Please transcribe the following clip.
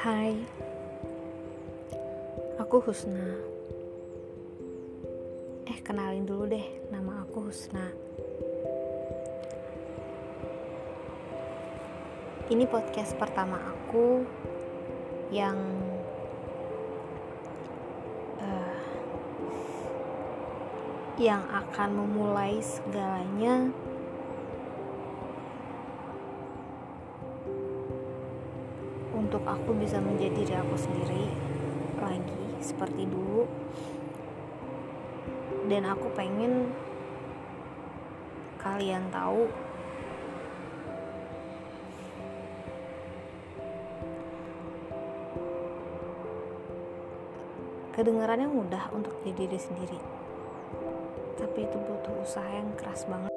Hai, aku Husna. Eh, kenalin dulu deh, nama aku Husna. Ini podcast pertama aku yang uh, yang akan memulai segalanya untuk aku bisa menjadi diri aku sendiri lagi seperti dulu. Dan aku pengen kalian tahu kedengarannya mudah untuk jadi diri sendiri. Tapi itu butuh usaha yang keras banget